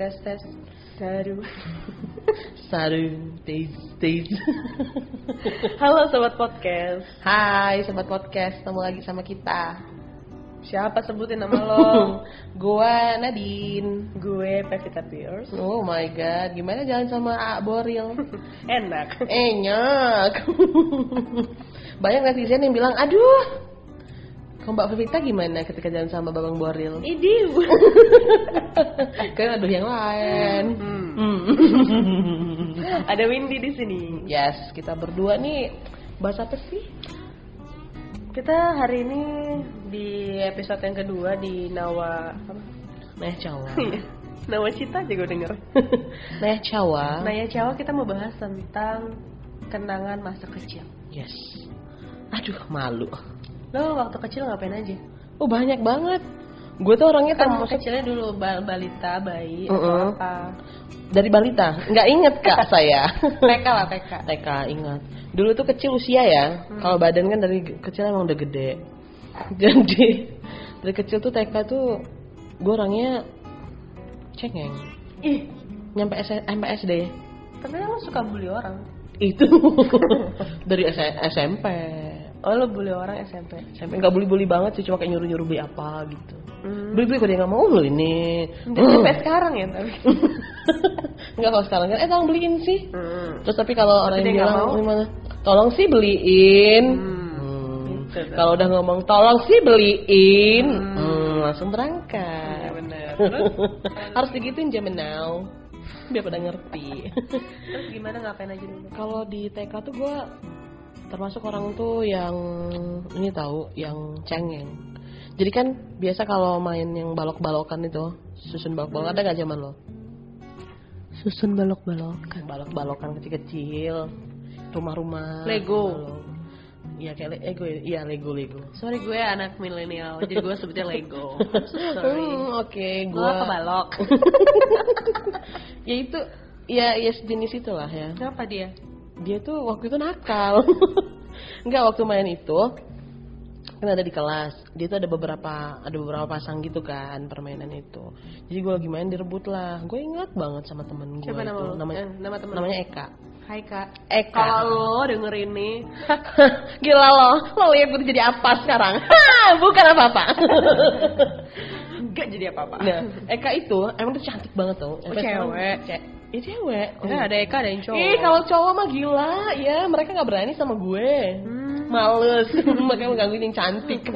tes tes Saru Saru, tes, tes. Halo sobat podcast Hai sobat podcast, ketemu lagi sama kita. Siapa sebutin nama lo? Gua Nadine. Gue Pevita Pierce Oh my god, gimana jalan sama A Boril? Enak Enyak. Banyak netizen yang bilang, aduh, kalau Mbak Pevita gimana ketika jalan sama Babang Boril? Idi Kan aduh yang lain. Hmm. Hmm. Ada Windy di sini yes, kita berdua nih bahas apa sih? Kita hari ini di episode yang kedua di Nawa apa? Nah, Cawa. Nawa Cita aja gue denger Nah, Cawa. Nah ya Jawa kita mau bahas tentang kenangan masa kecil Yes. Aduh, malu. Lo waktu kecil ngapain aja? Oh, banyak banget. Gue tuh orangnya Kan termasuk kecilnya dulu bal- balita, bayi, Mm-mm. atau apa dari balita. Nggak inget kak saya. TK lah TK TK ingat. Dulu tuh kecil usia ya. Kalau badan kan dari kecil emang udah gede. Jadi dari kecil tuh TK tuh gue orangnya cengeng. Ih, Nyampe S- sampai SD. tapi lo suka bully orang Itu dari S- SMP. Oh lo bully orang SMP SMP nggak bully-bully banget sih, cuma kayak nyuruh-nyuruh beli apa gitu. hmm. Beli-beli kok dia nggak mau beli ini. Dan sampai sekarang ya tapi Enggak kalau sekarang kan, eh tolong beliin sih. hmm. Terus tapi kalau orang yang nggak bilang mau? gimana? Tolong sih beliin. Hmm. Hmm. Gitu. Kalau udah ngomong tolong sih beliin, Hmm. hmm, langsung Iya berangkat. bener Terus, Harus digituin jam now. Biar pada ngerti. terus gimana ngapain aja dulu? kalau di TK tuh gue termasuk orang tuh yang ini tahu, yang cengeng. Jadi kan biasa kalau main yang balok-balokan itu, susun balok-balokan ada gak zaman lo? Susun balok-balokan balok-balokan kecil-kecil rumah-rumah Lego. balok. Iya kayak le- Lego, iya Lego Lego. Sorry gue anak milenial, jadi gue sebutnya Lego Sorry Hmm, Oke, Gue gua kebalok ya itu ya ya sejenis itulah ya. Kenapa dia? Dia tuh waktu itu nakal. Enggak waktu main itu kan ada di kelas. Dia tuh ada beberapa ada beberapa pasang gitu kan permainan itu. Jadi gue lagi main direbut lah. Gue ingat banget sama temen gue. Siapa nama itu. lo? Namanya, Eh, nama temen namanya Eka. Hai kak Eka. Kalau lo denger ini Gila lo, lo lihat gue jadi apa sekarang? Bukan apa-apa. Enggak jadi apa-apa nah, Eka itu emang tuh cantik banget tuh. Oh, cewek. Ce- Iya cewek. Ya, ada Eka ada yang cowok Ih, kalau cowok mah gila, ya mereka nggak berani sama gue. Hmm. Males, makanya menggangguin yang cantik.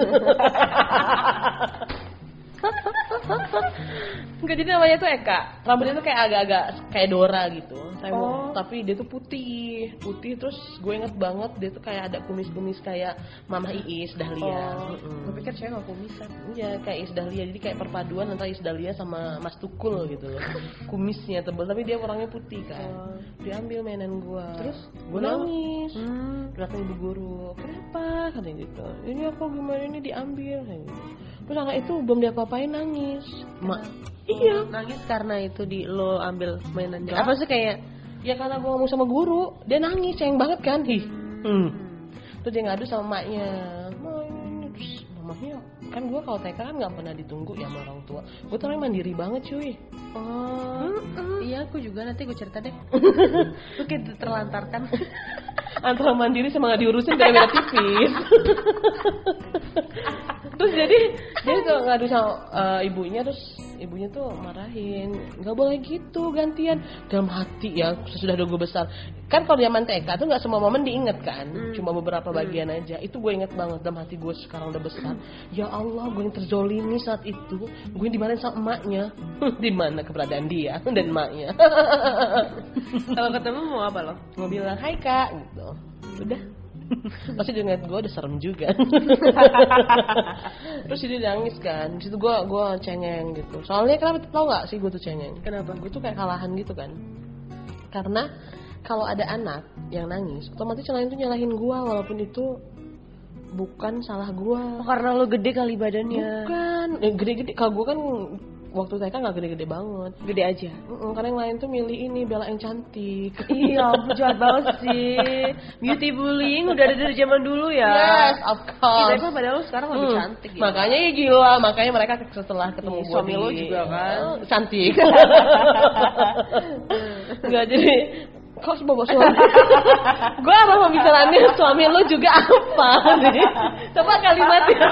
Enggak jadi namanya tuh Eka. Rambutnya tuh kayak agak-agak kayak Dora gitu. Tapi, Oh. tapi dia tuh putih, putih terus gue inget banget dia tuh kayak ada kumis-kumis kayak Mama Iis Dahlia. Oh, Mm-mm. gue pikir cewek gak kumisan Iya kayak Is Dahlia jadi kayak perpaduan antara Is Dahlia sama Mas Tukul gitu loh kumisnya tebel tapi dia orangnya putih kan Oh. diambil mainan gua Terus? gue nangis Hmm. datang ibu guru kenapa katanya gitu ini aku gimana ini diambil kayak gitu. Terus anak itu belum diapa-apain nangis. Mak iya. Nangis karena itu di lo ambil mainan dia. Apa sih kayak ya karena gua ngomong sama guru dia nangis sayang banget kan? Ih. Hmm. terus dia ngadu sama emaknya. "Ma, ini," terus mamanya kan gua kalau TK kan nggak pernah ditunggu ya sama orang tua. Gue tuh mandiri banget cuy. Oh, iya aku juga. Nanti gue cerita deh. Lu kayak terlantarkan. antara mandiri sama nggak diurusin kayak beda tipis. Terus jadi dia tuh ngadu sama eh, ibunya terus ibunya tuh marahin. Nggak boleh gitu gantian. Dalam hati ya sesudah gue besar. Kan kalau zaman TK tuh nggak semua momen diinget kan. Cuma beberapa bagian aja. Itu gue inget banget dalam hati gue sekarang udah besar. Ya Allah gue yang terzolimi saat itu. Gue dimarahin sama emaknya. Di mana keberadaan dia dan emaknya? Kalau ketemu mau apa lo? mau bilang hai kak gitu. Udah. Pasti dia ngeliat gue udah serem juga. Terus dia nangis kan. Situ gue gue cengeng gitu. Soalnya kenapa tau gak sih gue tuh cengeng? Kenapa? gue tuh kayak kalahan gitu kan. Karena kalau ada anak yang nangis otomatis yang lain tuh nyalahin gue walaupun itu bukan salah gue Oh, karena lo gede kali badannya. bukan eh, gede-gede kalau gue kan waktu TK nggak gede-gede banget. Gede aja. Mm-mm, karena yang lain tuh milih ini Bella yang cantik. Iya, ampun jahat banget sih. Beauty bullying udah ada dari zaman dulu ya. Yes, of Kita course. kan padahal lu sekarang lebih Hmm, cantik ya. Makanya ya gila, makanya mereka setelah ketemu Iya, gua suami lo juga kan. Cantik. Enggak jadi kok bawa suami. gua apa pembicaraannya suami lu juga apa nih? Coba kalimatnya.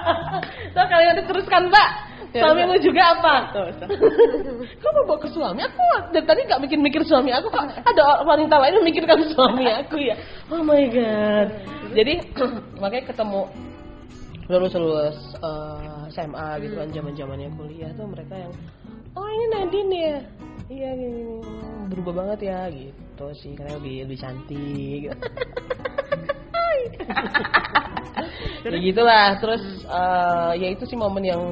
Coba kalimatnya teruskan, Mbak. Ya, Suami udah. lu juga apa? Tuh, tuh. Kok mau bawa ke suami? Aku dari tadi gak mikir-mikir suami aku kok ada wanita lain yang memikirkan suami aku ya. Oh my god. Jadi makanya ketemu lulus lulus eh, SMA gitu kan zaman zamannya kuliah tuh mereka yang oh ini Nadine ya iya gini, gini. berubah banget ya gitu sih. Karena lebih lebih cantik. Ya gitulah. Terus eh, ya itu sih momen yang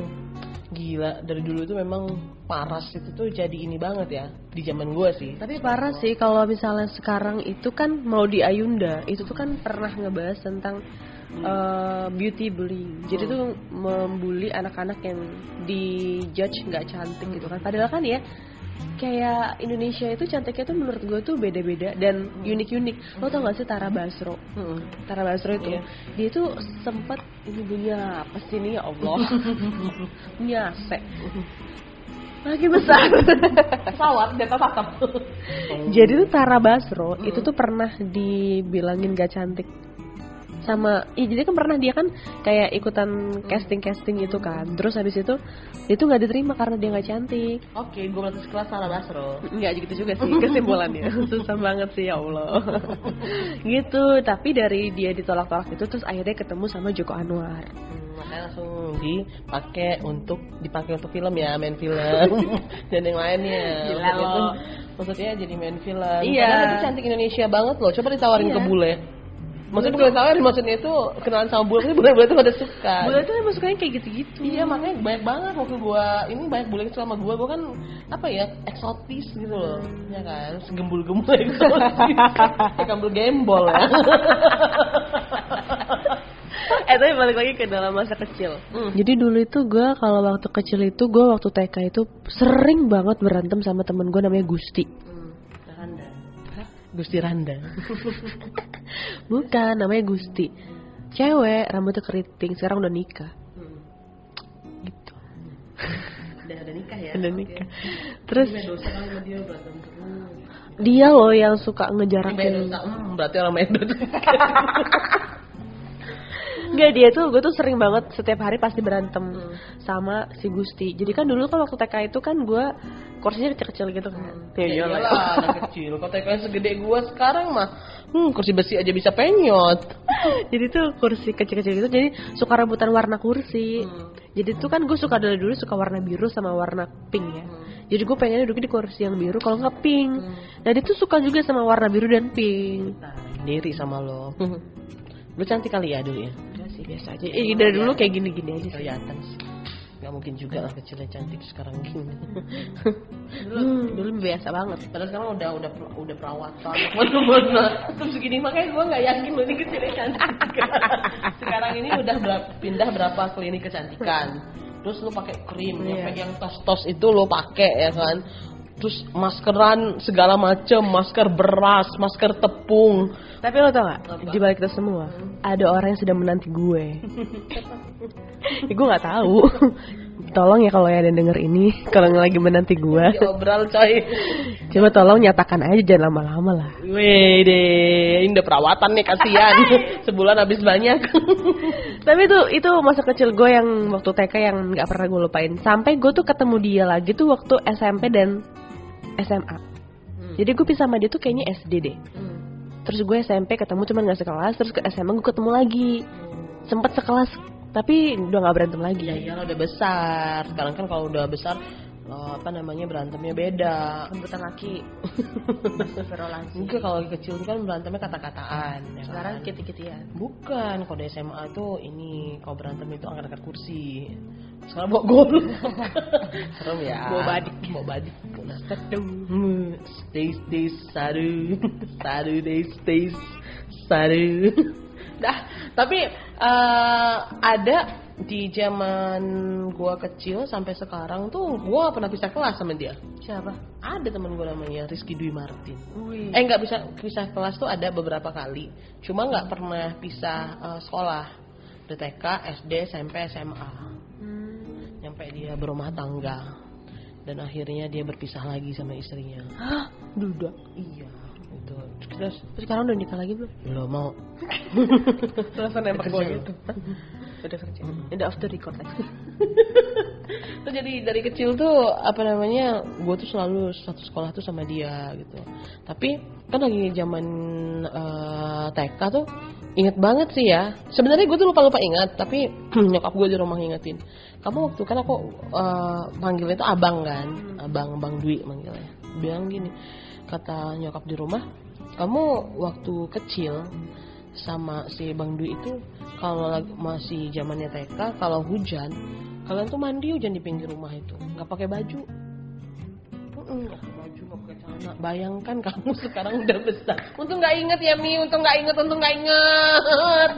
gila. Dari dulu itu memang paras itu tuh jadi ini banget ya. Di zaman gue sih. Tapi parah sih. Kalau misalnya sekarang itu kan mau di Ayunda itu tuh kan pernah ngebahas tentang eh, beauty bullying. Jadi tuh membuli anak-anak yang dijudge nggak cantik gitu kan. Padahal kan ya kayak Indonesia itu cantiknya tuh menurut gue tuh beda-beda dan unik-unik. Lo tau gak sih Tara Basro? Mm-mm. Tara Basro itu Iya. dia tuh sempat ini bunyi apa sih ini ya Allah nyase lagi besar pesawat di atas atap jadi tuh Tara Basro itu tuh pernah dibilangin gak cantik sama iya jadi kan pernah dia kan kayak ikutan casting casting itu kan. Terus habis itu dia tuh nggak diterima karena dia nggak cantik. Oke gue berarti sekelas Sarah Basro. Nggak gitu juga sih kesimpulannya. Susah banget sih ya Allah. Gitu Tapi dari dia ditolak-tolak itu Terus akhirnya ketemu sama Joko Anwar. Hmm, makanya langsung dipakai untuk dipakai untuk film ya main film. Dan yang lainnya. Gila Maksudnya lo. tuh- maksudnya jadi main film. Iya. Padahal itu cantik Indonesia banget loh. Coba ditawarin Iya. ke bule maksudnya bukan ditawarin maksudnya itu kenalan sama bule tapi bule-bule tuh pada suka. Bule tuh emang sukanya kayak gitu-gitu. Iya makanya banyak banget waktu gua ini banyak bule kecil sama gua. Gua kan apa ya eksotis gitu loh. Ya kan? Segembul-gembul eksotis kayak gembul gembol ya. Eh tapi balik lagi ke dalam masa kecil. Hmm. Jadi dulu itu gue kalau waktu kecil itu Gue waktu TK itu sering banget berantem sama temen gue namanya Gusti Gusti Randa. Bukan namanya Gusti. Cewek rambutnya keriting Sekarang udah nikah. Gitu. Udah ada nikah ya? Udah nikah. Terus dia berantem terus? Dia loh yang suka ngejarakin hmm, berarti orang main Enggak dia tuh gue tuh sering banget setiap hari pasti berantem Hmm. sama si Gusti. Jadi kan dulu kan waktu TK itu kan gue kursinya kecil-kecil gitu kan. Ya iyalah anak kecil Kok TK segede gua sekarang mah Hmm kursi besi aja bisa penyot jadi tuh kursi kecil-kecil gitu jadi suka rebutan warna kursi. Hmm. Jadi tuh kan gue suka dari dulu suka warna biru sama warna pink ya. Jadi gue pengennya duduk di kursi yang biru kalau nggak pink. Nah dia tuh suka juga sama warna biru dan pink. Nah, diri sama lo Lu cantik kali ya dulu ya biasa aja. Eh dari dulu kayak gini-gini aja sih. Kelihatan sih Gak mungkin juga lah kecilnya cantik sekarang gini Hmm, dulu biasa banget. Padahal sekarang udah udah udah perawatan mana-mana terus segini makanya gue nggak yakin lo ini kecilnya cantik sekarang ini udah berapa, pindah berapa klinik kecantikan terus lo pakai krim yang Iya. yang tos tos itu lo pakai ya kan terus maskeran segala macem masker beras masker tepung Tapi lo tau gak, di balik itu semua ada orang yang sedang menanti gue. ya, gue nggak tahu. tolong ya kalau ya ada yang denger ini, kalau yang lagi menanti gue, diobral coy coba tolong nyatakan aja jangan lama-lama lah. Wede, ini udah perawatan nih kasihan sebulan habis banyak Tapi itu itu masa kecil gue yang waktu TK yang nggak pernah gue lupain. Sampai gue tuh ketemu dia lagi tuh waktu SMP dan SMA. Jadi gue pisah sama dia tuh kayaknya SD deh. Terus gue SMP ketemu cuman gak sekelas, terus ke SMA gue ketemu lagi. Sempet sekelas, tapi udah nggak berantem lagi. Ya iyalah udah besar. Sekarang kan kalau udah besar eh, apa namanya berantemnya beda. Rebutan laki. Enggak kalau lagi kecil kan berantemnya kata-kataan. ya Sekarang kan? kiti-kitian. Bukan, kalau di SMA tuh ini kalau berantem itu angkat-angkat kursi. Sekarang bawa gol. Serem ya. Bawa badik. Bawa badik. Stays, stays, sadu, sadu, days, stays, sadu. Dah, tapi eh, ada di zaman gua kecil sampai sekarang tuh gua pernah pisah kelas sama dia. Siapa? Ada temen gue namanya Rizky Dwi Martin. Wih. Eh nggak bisa pisah kelas tuh ada beberapa kali. Cuma nggak pernah pisah eh, sekolah. Dari TK, SD, SMP, SMA. Hmm. Nyampe dia berumah tangga. Dan akhirnya dia berpisah lagi sama istrinya. Hah? Duda. Iya, itu. Terus Terus sekarang udah nikah lagi belum? lo mau Telepon nembak lu. gitu. Udah kerja. Udah off the record lagi. Tuh jadi dari kecil tuh apa namanya gue tuh selalu satu sekolah tuh sama dia gitu tapi kan lagi zaman eh, TK tuh inget banget sih ya. Sebenarnya gue tuh lupa lupa ingat tapi nyokap gue di rumah ngingetin. Kamu waktu kan aku eh, manggilnya tuh abang kan? Abang bang Dwi manggilnya. Bilang gini kata nyokap di rumah kamu waktu kecil sama si Bang Dwi itu kalau masih zamannya TK kalau hujan kalian tuh mandi hujan di pinggir rumah itu. Nggak pakai baju. Nggak celana bayangkan kamu sekarang udah besar. Untung nggak inget ya Mi. Untung nggak inget untung nggak inget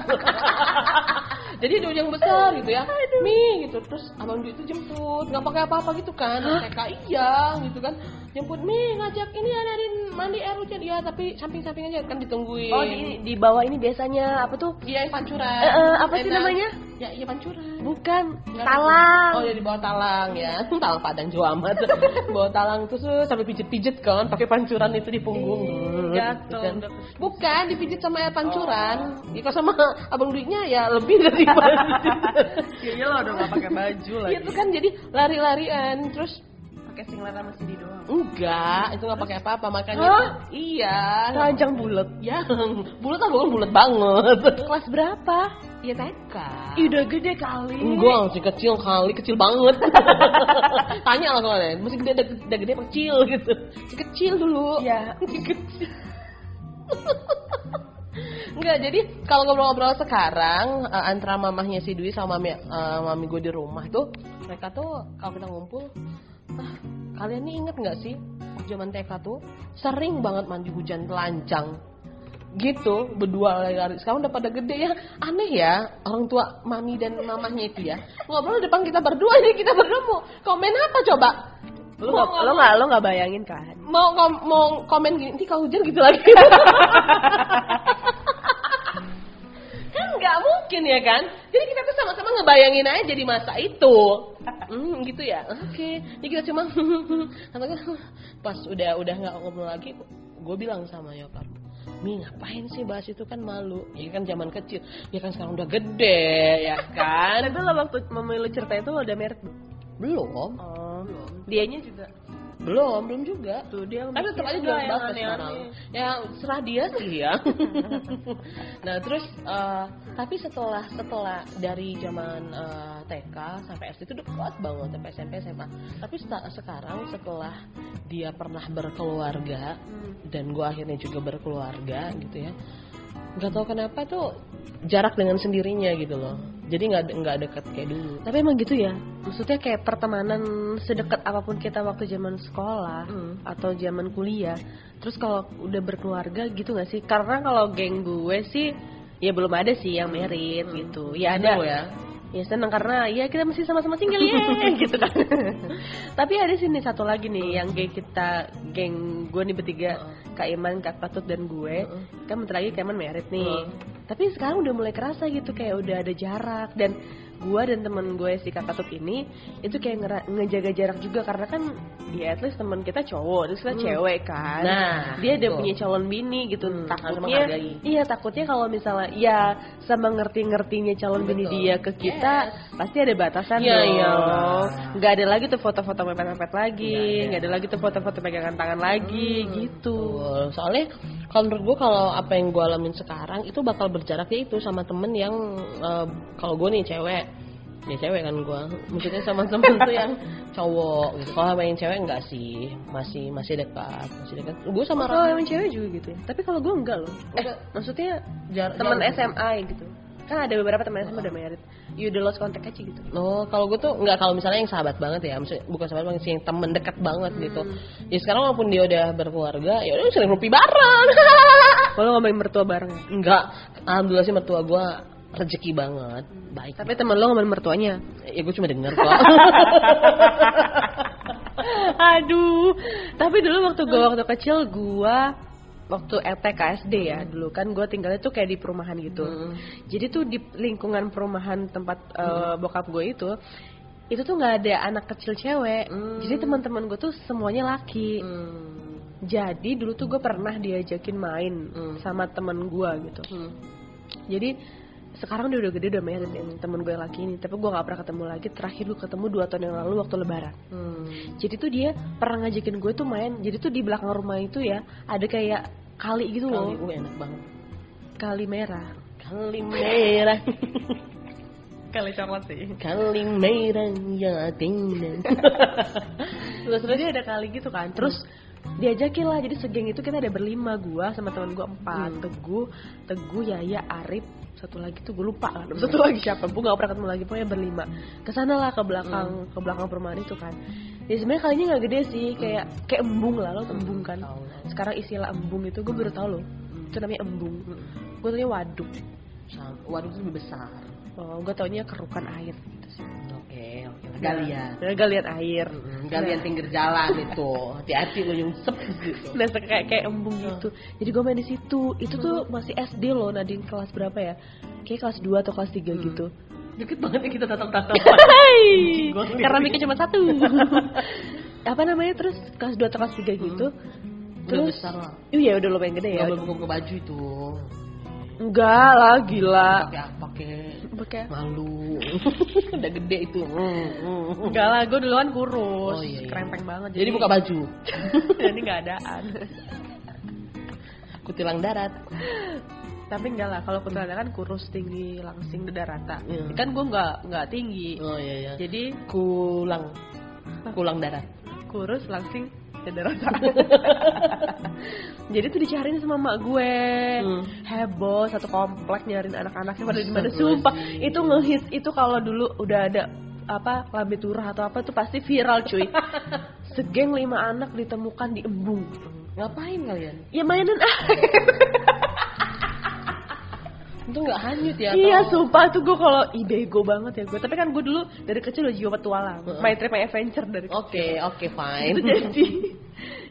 jadi udah yang besar gitu ya. Mi gitu. Terus abang itu jemput. Nggak pakai apa-apa gitu kan. TK iya gitu kan. Jemput Mi ngajak ini adain mandi air hujan. Ya tapi samping-samping aja kan ditungguin. Oh di di bawah ini biasanya apa tuh? Iya, pancuran. Eh, eh, apa sih Enak. namanya? Ya, iya pancuran. Bukan Nggak talang. Oh, ya di bawah talang ya. talang Padang Jawa amat. bawah talang terus tuh sampai pijet-pijet kan, pakai pancuran itu di punggung. Ih, jatuh. Kan. Bukan, dipijit sama air pancuran. Ya, kalau sama abang duitnya ya lebih dari Kayaknya lo udah gak pakai baju lagi. Itu kan jadi lari-larian terus pakai singlet sama CD doang. enggak, itu nggak pakai apa-apa makanya Hah? tuh- iya. Telanjang bulat. Yang bulat apa bukan bulat banget. Kelas berapa? Ya TK. Ih, udah gede kali. Enggak, masih kecil kali, kecil banget. Tanya lah soalnya, masih gede, udah, udah gede apa kecil gitu. Masih kecil dulu. Iya. Masih kecil. Enggak, jadi kalau ngobrol-ngobrol sekarang eh, antara mamahnya si Dwi sama mami, eh, mami gue di rumah tuh, mereka tuh kalau kita ngumpul, ah, kalian nih inget nggak sih zaman TK tuh sering banget mandi hujan telanjang. Gitu berdua lari-lari. Sekarang udah pada gede ya. Aneh ya orang tua mami dan mamahnya itu ya. Ngobrol depan kita berdua nih kita berdua mau komen apa coba? Lo mau, lo gak, lo gak bayangin kan? mau kom- mau komen gini nanti kalau hujan gitu lagi. Kan nggak mungkin ya kan? Jadi kita tuh sama-sama ngebayangin aja di masa itu hmm, gitu ya? Oke. Jadi kita cuma pas udah udah nggak ngobrol lagi gue bilang sama nyokap Mi ngapain sih bahas itu? Kan malu. Ya kan zaman kecil. Ya kan sekarang udah gede Ya kan? Tapi lo waktu memilih cerita itu lo udah married belum? Belum. Oh. Dianya juga. Belum Belum juga Tuh dia Tapi tetap aja jual aneh-aneh. sekarang. Ya serah dia sih ya. nah terus eh, tapi setelah setelah dari zaman eh, TK sampai SD itu dekat banget sampai SMP SMA. Tapi seta- sekarang setelah dia pernah berkeluarga Hmm. dan gua akhirnya juga berkeluarga gitu ya. Gak tau kenapa tuh jarak dengan sendirinya gitu loh. Jadi nggak nggak deket kayak dulu. Tapi emang gitu ya. Maksudnya kayak pertemanan sedekat apa pun kita waktu zaman sekolah Hmm. atau zaman kuliah. Terus kalau udah berkeluarga gitu gak sih? Karena kalau geng gue sih ya belum ada sih yang merit gitu. Ya ada ya. Ya seneng karena ya kita masih sama-sama single ya gitu kan. Tapi ada sini satu lagi nih yang geng kita geng gue nih bertiga Kak Iman, Kak Patut dan gue kan bentar lagi Kak Iman merit nih. Tapi sekarang udah mulai kerasa gitu kayak udah ada jarak dan gue dan temen gue si Kak Patut ini itu kayak ngera- ngejaga jarak juga karena kan ya at least temen kita cowok terus kita Hmm. cewek kan. Nah, dia ada punya calon bini gitu Hmm, takutnya iya takutnya kalau misalnya ya sama ngerti-ngertinya calon bini Betul. dia ke kita pasti ada batasan Iya, dong iya. nggak ada lagi tuh foto-foto mepet-mepet lagi Nggak ada. nggak ada lagi tuh foto-foto pegangan tangan lagi Hmm, gitu Betul. Soalnya kalau menurut gue kalau apa yang gue alamin sekarang itu bakal berjarak ya itu sama temen yang eh, kalau gue nih cewek ya cewek kan gue maksudnya sama temen tuh yang cowok gitu. Kalau sama yang cewek enggak sih. Masih masih dekat masih dekat. Gue sama kalau emang cewek juga gitu ya. Tapi kalau gue enggak loh. Eh. Enggak. maksudnya Jar- teman jarang. SMA gitu. Kan ada beberapa teman SMA udah married. You udah lost contact aja gitu. Oh, kalau gue tuh nggak kalau misalnya yang sahabat banget ya, maksudnya bukan sahabat banget sih, yang temen dekat banget gitu. Hmm. Ya sekarang walaupun dia udah berkeluarga, ya udah sering ngopi bareng. kalau ngomongin mertua bareng? Enggak, alhamdulillah sih mertua gue rezeki banget baik Tapi temen lo ngomongin mertuanya. ya gue cuma denger kok Aduh. Tapi dulu waktu gue waktu kecil gue waktu LTK SD ya dulu kan gue tinggalnya tuh kayak di perumahan gitu. Hmm. Jadi tuh di lingkungan perumahan tempat eh, bokap gue itu itu tuh nggak ada anak kecil cewek. Hmm. Jadi teman-teman gue tuh semuanya laki. Hmm. Jadi dulu tuh gue pernah diajakin main Hmm. sama temen gue gitu. Hmm. Jadi sekarang dia udah gede udah married yang temen gue laki ini. Tapi gue nggak pernah ketemu lagi. Terakhir gue ketemu dua tahun yang lalu waktu lebaran. Hmm. Jadi tuh dia pernah ngajakin gue tuh main. Jadi tuh di belakang rumah itu ya ada kayak kali gitu Kali loh, gue enak banget kali merah. Kali merah Kali coklat sih. Kali merah ya tinggal Terus terus dia ada kali gitu kan. Terus diajakin lah. Jadi segeng itu kita ada berlima gua sama teman gua empat. Hmm. Teguh, Teguh, Yaya, Arif, satu lagi tuh gue lupa kan. Satu lagi siapa? Gue gak pernah ketemu lagi. Pokoknya berlima. Ke sana lah ke belakang ke belakang perumahan itu kan. Ya sebenarnya kalinya nggak gede sih, kayak kayak embung lah lo embung kan. Sekarang istilah embung itu gue baru tahu loh. Itu namanya embung. Gue taunya waduk. Waduh itu lebih besar Oh, gue taunya kerukan air. Oke oke Galian Ya, galian air. Mm, Galian pinggir jalan itu Hati-hati lu nyungsep gitu Nah, kayak kayak embung gitu. Jadi gue main di situ. Itu tuh masih SD loh, Nadine kelas berapa ya? Kayak kelas 2 atau kelas 3 gitu. Deket banget nih kita tatap-tatap. Karena mikir cuma satu. Apa namanya terus kelas 2 atau kelas 3 gitu. Udah Terus besar lah Iya udah lumayan gede ya. Gak boleh buka-buka baju itu Enggak lah, gila. Pakai apa kek Pakai Malu Udah gede itu. Enggak lah, gue duluan kurus, Oh, iya, iya. kerempeng banget. Jadi buka baju jadi nggak adaan. Kutilang darat Tapi enggak lah, kalau kuntilanak kan kurus tinggi langsing dada rata. Iya. Kan gue nggak nggak tinggi. Oh iya iya Jadi Kulang Kulang darat kurus langsing Jadi tuh dicariin sama mak gue. Hmm. Heboh satu komplek nyariin anak-anaknya pada di mana Astagfirullahaladzim. sumpah. Itu ngehits itu kalau dulu udah ada apa lambe turah atau apa tuh pasti viral cuy. Segeng lima anak ditemukan di embung. Ngapain kalian? Ya mainan ah. Itu nggak hanyut ya? Iya atau- sumpah tuh gue kalau ih bego banget ya gue Tapi kan gue dulu dari kecil udah jiwa petualang. Heeh. Main trip main adventure dari kecil. Oke oke fine. Itu jadi.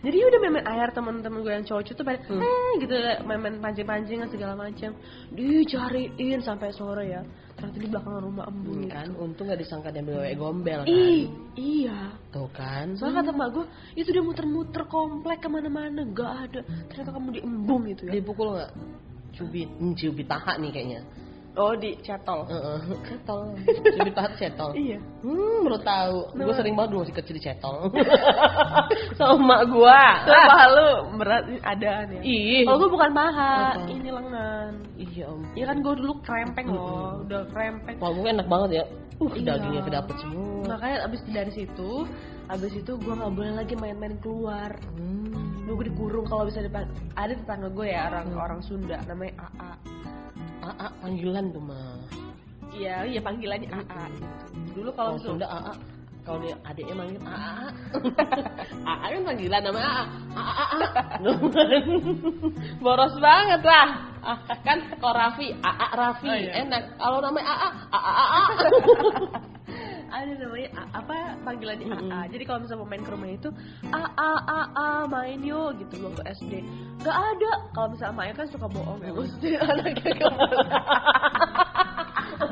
Jadi udah main-main air teman-teman gue yang cowok tuh pada Hmm. eh gitu main-main pancing-pancingan segala macam Dicariin sampai sore ya. Ternyata di belakang rumah embung Hmm, kan? Untung gak disangka dia bewek gombel kan? Ih, iya. Tuh kan? Soalnya kata emak gue, itu dia muter-muter komplek ke mana-mana, gak ada. Ternyata kamu di embung itu ya. dipukul nggak cubit hmm, cubit paha nih kayaknya Oh di cetol. Heeh, cetol cubit paha tuh cetol Iya. hmm baru tahu gue Kenapa? sering banget dulu masih kecil dicetol sama emak gua Soalnya paha lu berat adaan ya. ih Kalau gue bukan paha, Apa? ini lengan. iya om Iya kan gue dulu krempeng loh, udah krempeng. Wah, mungkin enak banget ya uh Iya. dagingnya kedapet semua Makanya abis dari situ, abis itu gue nggak boleh lagi main-main keluar. hmm. Gue dikurung kalau bisa depan. Ada tetangga gue ya orang orang Sunda namanya AA. Aa panggilan tuh mah Iya, iya panggilannya AA. gitu. Dulu kalau misalnya- Sunda Aa kalau dia adiknya manggil Aa Aa kan panggilan nama Aa Aa Aa boros banget lah Ah, kan kalau Raffi Aa Raffi Oh, iya. enak kalau namanya Aa Aa Aa ada namanya A- apa panggilannya Mm-mm. AA. Jadi kalau misalnya mau main ke rumah itu AA AA main yo gitu waktu SD. Gak ada. Kalau misalnya Maya kan suka bohong ya. Mesti anaknya ke mana.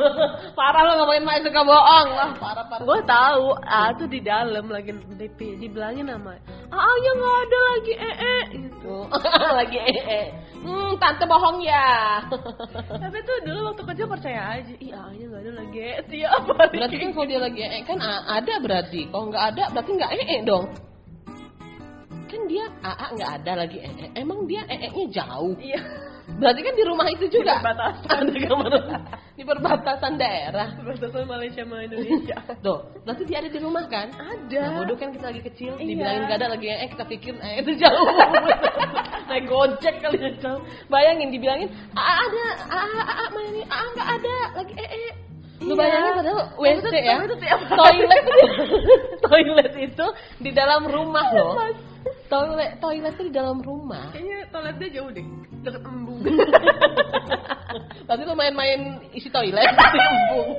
parah lo ngomongin Mak suka bohong lah parah parah Gue tahu A tuh di dalam lagi TV dibilangin nama AA nya nggak ada lagi ee -e, gitu. Tuh, lagi eh eh hmm tante bohong ya Tapi tuh dulu waktu kecil percaya aja. Ih AA nya nggak ada lagi ee tiap hari. berarti kan kalau dia lagi eh kan a- ada berarti kalau nggak ada berarti nggak eh eh dong kan dia aa nggak ada lagi eh eh emang dia eh nya jauh Iya. berarti kan di rumah itu juga Perbatasan. ada kamar di perbatasan daerah Perbatasan Malaysia sama Indonesia. Tuh, berarti dia ada di rumah kan? Ada. Nah, bodoh kan kita lagi kecil, Iya. dibilangin gak ada lagi eh kita pikir eh itu jauh. Naik gojek kali ya jauh. Bayangin dibilangin, "Ah ada, ah ah mana nih? Ah enggak ada, lagi eh eh." Lu Iya. bayangin padahal WC ya. itu. Toilet toilet itu di dalam rumah loh. Toilet toilet tuh di dalam rumah Kayaknya toiletnya jauh deh, deket embung. Berarti lo main-main isi toilet di embung.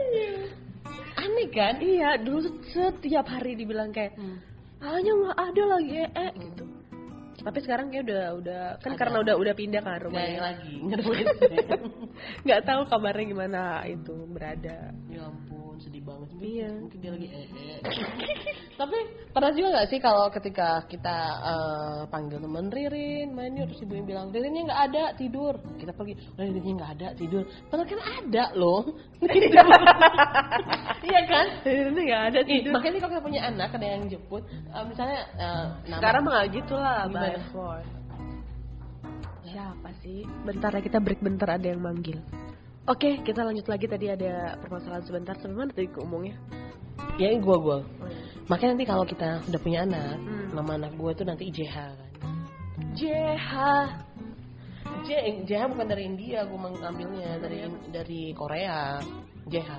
Aneh kan? iya, dulu setiap hari dibilang kayak, hanya nggak ada lagi eh, eh," gitu. Tapi sekarang kayak udah udah kan Ada. karena udah udah pindah kan rumahnya. lagi, nggak tahu kabarnya gimana itu berada. ya ampun, sedih banget. Mungkin, Iya. mungkin dia lagi eh, eh. Tapi pernah juga nggak sih kalau ketika kita eh, panggil temen Ririn, main yuk, terus ibu yang bilang, Ririnnya nggak ada, tidur. Kita pergi, oh Ririnnya nggak ada, tidur. Padahal kan ada loh. iya kan? Ini nggak ada Ih, tidur. makanya kalau kita punya anak, ada yang jemput, eh, misalnya nama- Sekarang mah nggak gitu lah, Gimana? By phone. Siapa sih? Bentar ya kita break bentar ada yang manggil. Oke, kita lanjut lagi tadi ada permasalahan sebentar. Sampai mana tadi keumumnya? ya ini gua gua. Oh, iya. Makanya nanti kalau kita udah punya anak, Hmm. nama anak gue tuh nanti JH kan. JH. J JH bukan dari India, gue mengambilnya dari dari Korea. JH.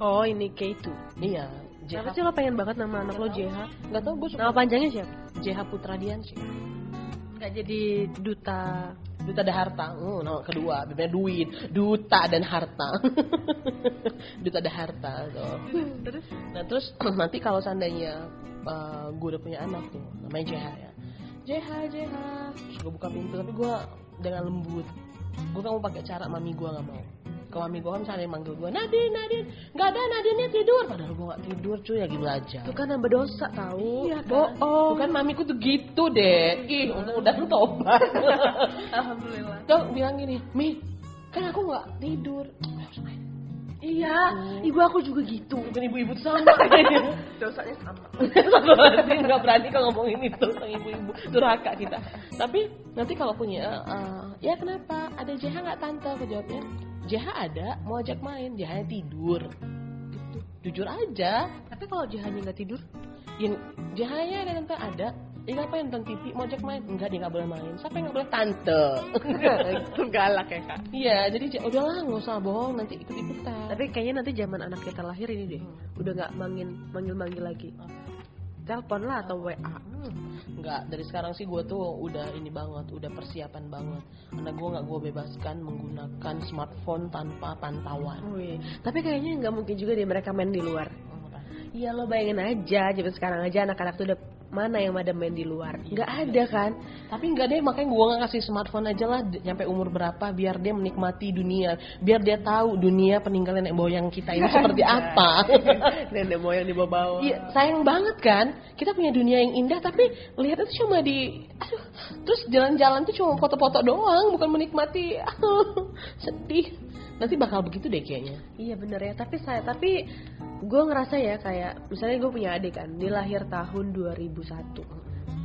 Oh, ini K2. Iya. Kenapa JH. sih lo pengen banget nama anak lo JH? Gak tau gue suka Nama panjangnya siapa? JH Putra Diansyah. Jadi duta. Duta dan harta. Oh, nama kedua, bibirnya duit, duta dan harta. duta dan harta tuh. Terus? Nah terus nanti kalau seandainya uh, gue udah punya anak tuh, namanya JH ya. JH, JH. Terus gue buka pintu, tapi gue dengan lembut. Gue gak mau pakai cara mami gue gak mau. Kalau mami gue kan misalnya manggil gue, Nadine, Nadine. Gak ada, Nadine tidur. Padahal gue gak tidur cuy, lagi belajar. Itu kan nambah dosa tahu. Iya kan? Bohong. Bukan mamiku tuh gitu deh. Ih, udah tobat. Alhamdulillah. Tuh bilang gini, Mi, kan aku gak tidur. Harus main. Iya, ibu aku juga gitu. Bukan ibu-ibu sama. Dosanya sama. Nggak berani kalau ngomongin itu sama ibu-ibu durhaka kita. Tapi nanti kalau punya, eh, ya kenapa? Ada JH nggak tante? Aku jawabnya, JH ada, mau ajak main, JH tidur. Gitu. Jujur aja, Tapi kalau JH-nya nggak tidur, yang JH nya ada tante ada. Ya ngapain nonton TV, mau ajak main? Enggak, dia nggak boleh main. Siapa yang nggak boleh tante? itu galak ya kak. Iya, jadi udahlah nggak usah bohong, nanti ikut-ikutan. Tapi kayaknya nanti zaman anak kita lahir ini deh, udah nggak manggil manggil manggil lagi. Telepon lah atau WA. Enggak, dari sekarang sih gue tuh udah ini banget, udah persiapan banget. Anak gue nggak gue bebaskan menggunakan smartphone tanpa pantauan. Wih, tapi kayaknya nggak mungkin juga deh mereka main di luar. Iya lo bayangin aja, zaman sekarang aja anak-anak tuh udah mana yang pada main di luar? Nggak ada kan? Tapi enggak deh, makanya gue nggak kasih smartphone aja lah sampai umur berapa, biar dia menikmati dunia, biar dia tahu dunia peninggalan nenek moyang kita ini seperti apa. Nenek moyang di bawah-bawah. Iya, sayang banget kan. Kita punya dunia yang indah, tapi lihat itu cuma di, aduh, terus jalan-jalan tuh cuma foto-foto doang, bukan menikmati. Aduh, sedih. Nanti bakal begitu deh kayaknya. Iya bener ya, tapi saya tapi gue ngerasa ya kayak misalnya gue punya adik kan, dia lahir tahun 2001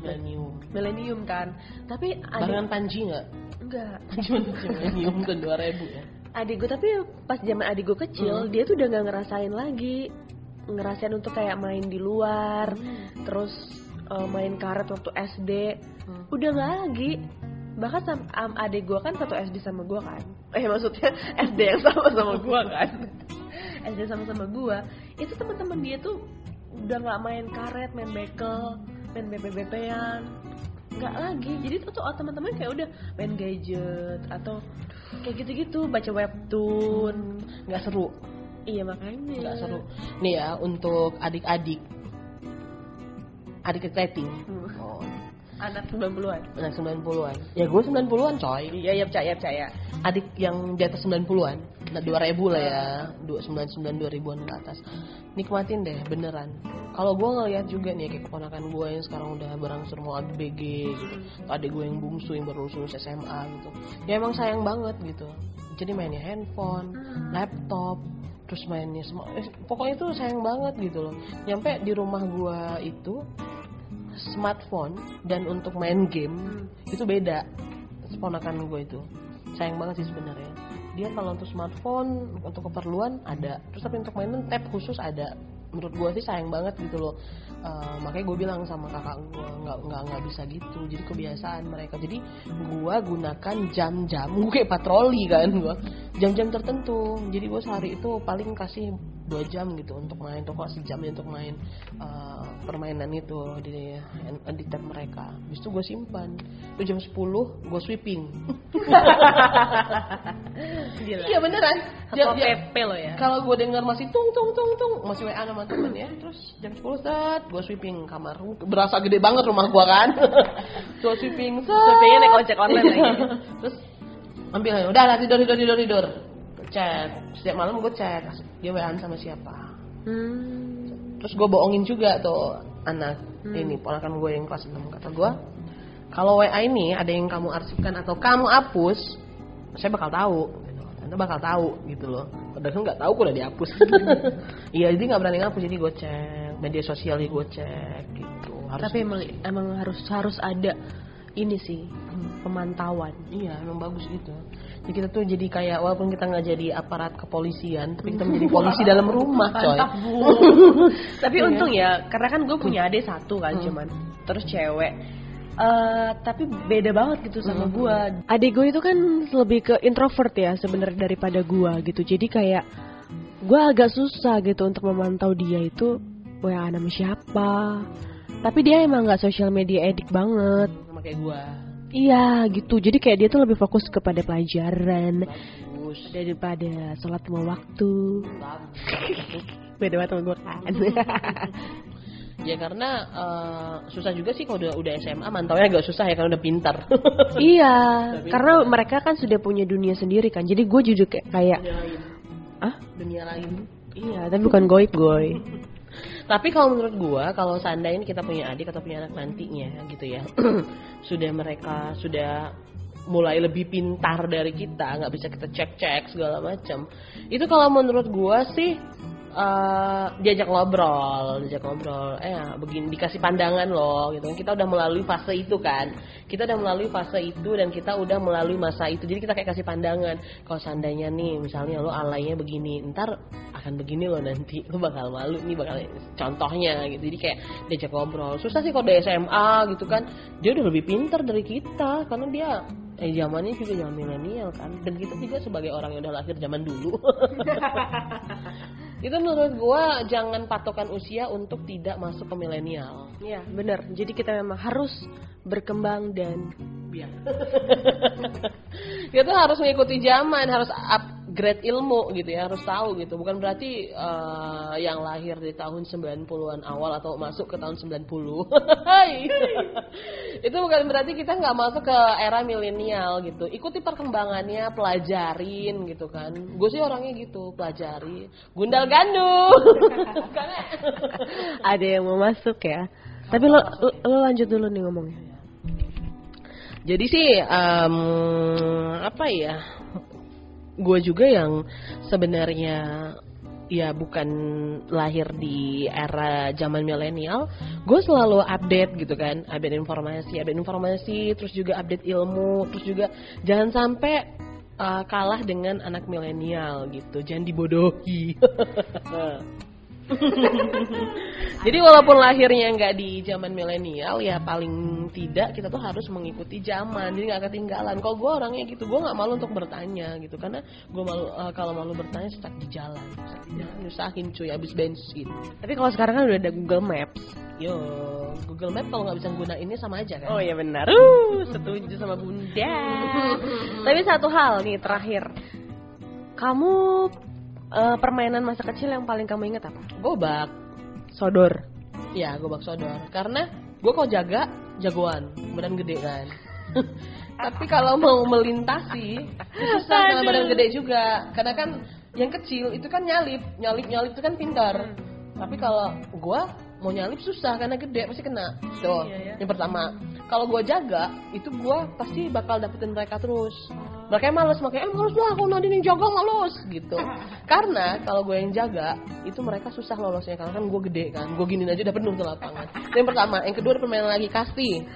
Millennium. milenium kan, tapi adik Barengan Panji nggak? enggak Cuma Millennium kan 2000 ya. adik gue tapi pas zaman adik gue kecil Hmm. dia tuh udah nggak ngerasain lagi ngerasain untuk kayak main di luar Hmm. terus eh, main karet waktu SD Hmm. udah nggak lagi bahkan sam, am, adik gue kan satu SD sama gue kan. Eh maksudnya SD yang sama sama gue kan? SD sama sama gue itu teman-teman dia tuh udah nggak main karet main bekel main bp-bpan nggak lagi. Jadi tuh tuh teman-teman kayak udah main gadget atau kayak gitu-gitu baca webtoon. Nggak seru, iya makanya. Nggak seru. Nih ya untuk adik-adik, adik rating. Hmm. Oh, anak 90-an anak 90-an. Ya gue 90-an coy. iya iya percaya percaya Adik yang di atas 90-an, nah 2000 lah ya, 99 2000-an ke atas. Nikmatin deh beneran. Kalau gue ngeliat juga nih kayak keponakan gue yang sekarang udah berangsur mau ABG gitu. Adik gue yang bungsu yang baru lulus SMA gitu. Ya emang sayang banget gitu. Jadi mainnya handphone, laptop, terus mainnya semua. Eh, pokoknya itu sayang banget gitu loh. Nyampe di rumah gue itu smartphone dan untuk main game itu beda. Keponakan gue itu. Sayang banget sih sebenarnya. Dia kalau untuk smartphone untuk keperluan ada. Terus tapi untuk mainan tab khusus ada. Menurut gue sih sayang banget gitu loh. Eh, makanya gue bilang sama kakak gue nggak nggak nggak bisa gitu. Jadi kebiasaan mereka. Jadi gue gunakan jam-jam gue kayak patroli kan gue. Jam-jam tertentu. Jadi gue sehari itu paling kasih dua jam gitu untuk main toko sejam untuk main uh, permainan itu di di tab mereka. Habis itu gue simpan. Itu jam 10 gue sweeping. Iya beneran. Satpol Ja- ja- PP lo ya. kalau gue dengar masih tung tung tung tung masih wa sama temen ya terus jam 10 set gue sweeping kamar. Berasa gede banget rumah gue kan? Gue sweeping Sweepingnya naik ojek online lagi. terus ambil aja udah lah tidur tidur tidur tidur cek setiap malam gue cek dia wa sama siapa Hmm. terus gue bohongin juga tuh anak Hmm. ini ponakan gue yang kelas 6 kata gue kalau WA ini ada yang kamu arsipkan atau kamu hapus saya bakal tahu gitu. anda bakal tahu gitu loh padahal nggak tahu udah dihapus iya jadi nggak berani ngapus jadi gue cek media sosial gue cek gitu harus Tapi emang emang harus harus ada ini sih pemantauan. Iya, emang bagus gitu. Jadi kita tuh jadi kayak walaupun kita nggak jadi aparat kepolisian, tapi kita menjadi polisi dalam rumah, coy. tapi Iya. untung ya karena kan gue punya adik satu kan Hmm. cuman terus cewek Eh, tapi beda banget gitu sama Hmm. gue adik gue itu kan lebih ke introvert ya sebenarnya daripada gue gitu jadi kayak gue agak susah gitu untuk memantau dia itu wa nama siapa tapi dia emang nggak social media edik banget Sama kayak gua. Iya gitu jadi kayak dia tuh lebih fokus kepada pelajaran Bagus. daripada sholat lima waktu beda banget sama gue kan Ya karena eh, susah juga sih kalau udah udah SMA mantaunya agak susah ya karena udah pintar. Iya, karena mereka kan sudah punya dunia sendiri kan. Jadi gue jujur kayak, kayak Dunia lain. ah, Dunia lain. iya, tapi bukan goib goy. Tapi kalau menurut gua kalau seandainya kita punya adik atau punya anak nantinya gitu ya, sudah mereka sudah mulai lebih pintar dari kita, nggak bisa kita cek-cek segala macam. Itu kalau menurut gua sih eh, diajak ngobrol, diajak ngobrol, eh begini dikasih pandangan loh gitu. Kita udah melalui fase itu kan. Kita udah melalui fase itu dan kita udah melalui masa itu. Jadi kita kayak kasih pandangan. Kalau seandainya nih misalnya lo alaynya begini, ntar akan begini loh nanti lo bakal malu nih bakal contohnya gitu jadi kayak diajak ngobrol susah sih kalau di SMA gitu kan dia udah lebih pintar dari kita karena dia eh zamannya juga zaman milenial kan dan kita juga sebagai orang yang udah lahir zaman dulu itu menurut gua jangan patokan usia untuk tidak masuk ke milenial Iya, benar. Jadi kita memang harus berkembang dan biar kita tuh harus mengikuti zaman harus upgrade ilmu gitu ya harus tahu gitu bukan berarti eh, yang lahir di tahun 90-an awal atau masuk ke tahun 90 Hai. itu bukan berarti kita nggak masuk ke era milenial gitu ikuti perkembangannya pelajarin gitu kan gue sih orangnya gitu pelajari gundal gandul Karena ada yang mau masuk ya. Tapi lo, lo, lo lanjut dulu nih ngomongnya. Jadi sih em, apa ya? Gue juga yang sebenarnya ya bukan lahir di era zaman milenial, gue selalu update gitu kan, update informasi, update informasi, terus juga update ilmu, terus juga jangan sampai uh, kalah dengan anak milenial gitu, jangan dibodohi. Jadi walaupun lahirnya nggak di zaman milenial ya paling tidak kita tuh harus mengikuti zaman jadi nggak ketinggalan. Kalau gue orangnya gitu gue nggak malu untuk bertanya gitu karena gue malu eh, kalau malu bertanya stuck di jalan, stuck di jalan nyusahin cuy habis bensin. Tapi kalau sekarang kan udah ada Google Maps. Yo Google Map kalau nggak bisa gunainnya sama aja kan? Oh iya benar. Uh, setuju sama Bunda. Tapi satu hal nih terakhir. Kamu eh, permainan masa kecil yang paling kamu ingat apa? Gobak, Sodor. ya gobak sodor. Karena gue kalau jaga jagoan, badan gede kan. Tapi kalau mau melintasi susah karena badan gede juga. Karena kan yang kecil itu kan nyalip, nyalip nyalip itu kan pintar. Tapi kalau gue mau nyalip susah karena gede pasti kena. Tuh, Iya, ya. yang pertama. Kalau gue jaga, itu gue pasti bakal dapetin mereka terus. Mereka males, makanya eh males lah aku Nadine yang jaga males gitu. Karena kalau gue yang jaga, itu mereka susah lolosnya karena kan gue gede kan. Gue gini aja udah penuh tuh lapangan. Itu yang pertama, yang kedua permainan lagi kasti.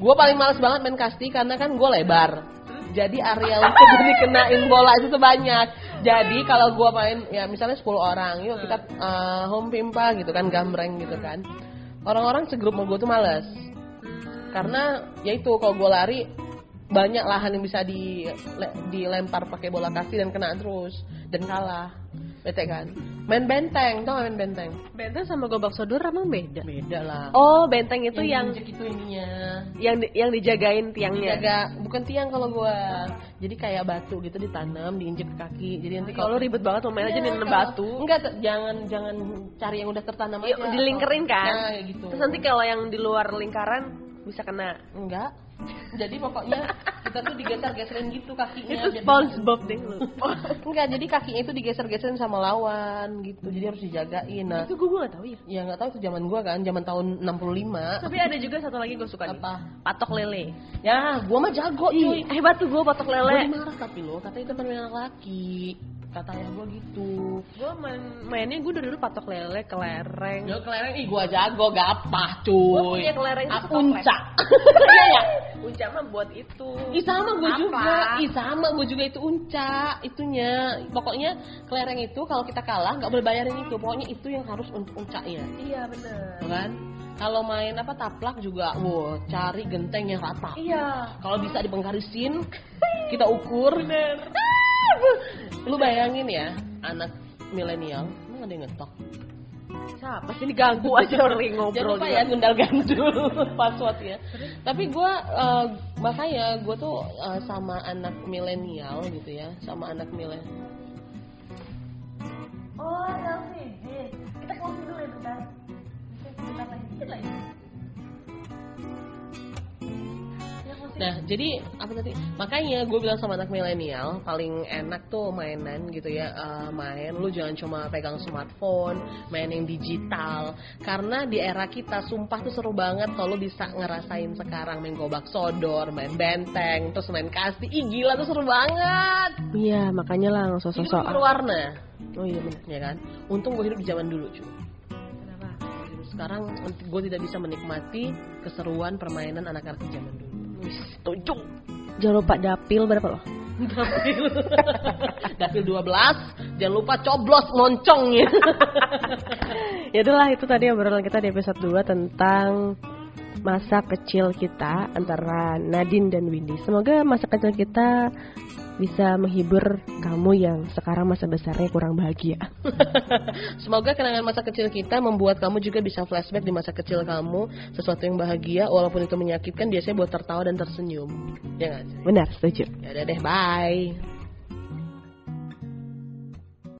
Gue paling males banget main kasti karena kan gue lebar. Jadi area untuk dikenain bola itu tuh banyak. Jadi kalau gue main ya misalnya 10 orang, yuk kita uh, home pimpa gitu kan, gambreng gitu kan. Orang-orang segrup mau gue tuh males. Karena ya itu kalau gue lari banyak lahan yang bisa di le- dilempar pakai bola kasti dan kena terus dan kalah. bete kan main benteng tau gak main benteng Benteng sama gobak sodor emang beda. beda lah Oh, benteng itu yang diinjek itu ininya yang di- yang dijagain tiangnya. jaga bukan tiang kalau gua jadi kayak batu gitu ditanam diinjek ke kaki jadi nanti Kalau ribet banget mau main aja Iya, minum kalau- batu. enggak jangan jangan cari yang udah tertanam Iya, aja dilingkerin kan. nah gitu Terus nanti kalau yang di luar lingkaran bisa kena. enggak jadi pokoknya kita tuh digeser-geserin gitu kakinya Itu SpongeBob deh lu. enggak jadi kakinya itu digeser-geserin sama lawan gitu jadi harus dijagain nah itu gue gak tahu ya. ya nggak tahu itu zaman gua kan zaman tahun 65 Tapi ada juga satu lagi gue suka nih. apa Patok lele. ya gua mah jago cuy hebat tuh gue patok Gue lele. dimarah tapi lo katanya itu permainan laki kata ayah gua gitu Gue main mainnya gue dari dulu patok lele, kelereng. Yo kelereng ih gua jago gapah Gue cuy. punya kelereng Ah, itu toples. Unca. Iya ya. Unca mah buat itu. Ih sama gue juga. Ih sama gue juga itu unca itunya. Pokoknya kelereng itu kalau kita kalah nggak boleh bayarin itu. Pokoknya itu yang harus untuk uncanya. Iya bener. Kan? Kalau main apa taplak juga, wow, cari genteng yang rata. Iya. Kalau bisa dibengkarisin, kita ukur. Bener. Lu bayangin ya, anak milenial, emang ada yang ngetok. Siapa sih ini ganggu aja orang lagi ngobrol Jangan lupa ya gundal gandul passwordnya. Tapi gue makanya gue tuh eh, sama anak milenial gitu ya, sama anak milenial. Oh, selfie. Kita closing dulu ya bentar. Bentar lagi, dikit lagi. Nah, jadi apa tadi? Makanya gue bilang sama anak milenial paling enak tuh mainan gitu ya, eh, main. Lu jangan cuma pegang smartphone, main yang digital. Karena di era kita, sumpah tuh seru banget kalau lu bisa ngerasain sekarang main gobak sodor, main benteng, terus main kasti. Ih gila tuh seru banget. Iya, makanya lah nggak Hidup sosok berwarna, Oh iya benar. ya kan? Untung gue hidup di zaman dulu cuy. Kenapa? Sekarang gue tidak bisa menikmati keseruan permainan anak-anak di zaman dulu. Setuju. Jangan lupa dapil berapa loh? Dapil Dapil 12 Jangan lupa coblos moncongnya ya itulah itu tadi obrolan kita di episode 2 tentang masa kecil kita antara Nadine dan Windy. Semoga masa kecil kita bisa menghibur kamu yang sekarang masa besarnya kurang bahagia. Semoga kenangan masa kecil kita Membuat kamu juga bisa flashback di masa kecil kamu Sesuatu yang bahagia Walaupun itu menyakitkan Biasanya buat tertawa dan tersenyum Ya sih? Benar, setuju. Ya udah deh bye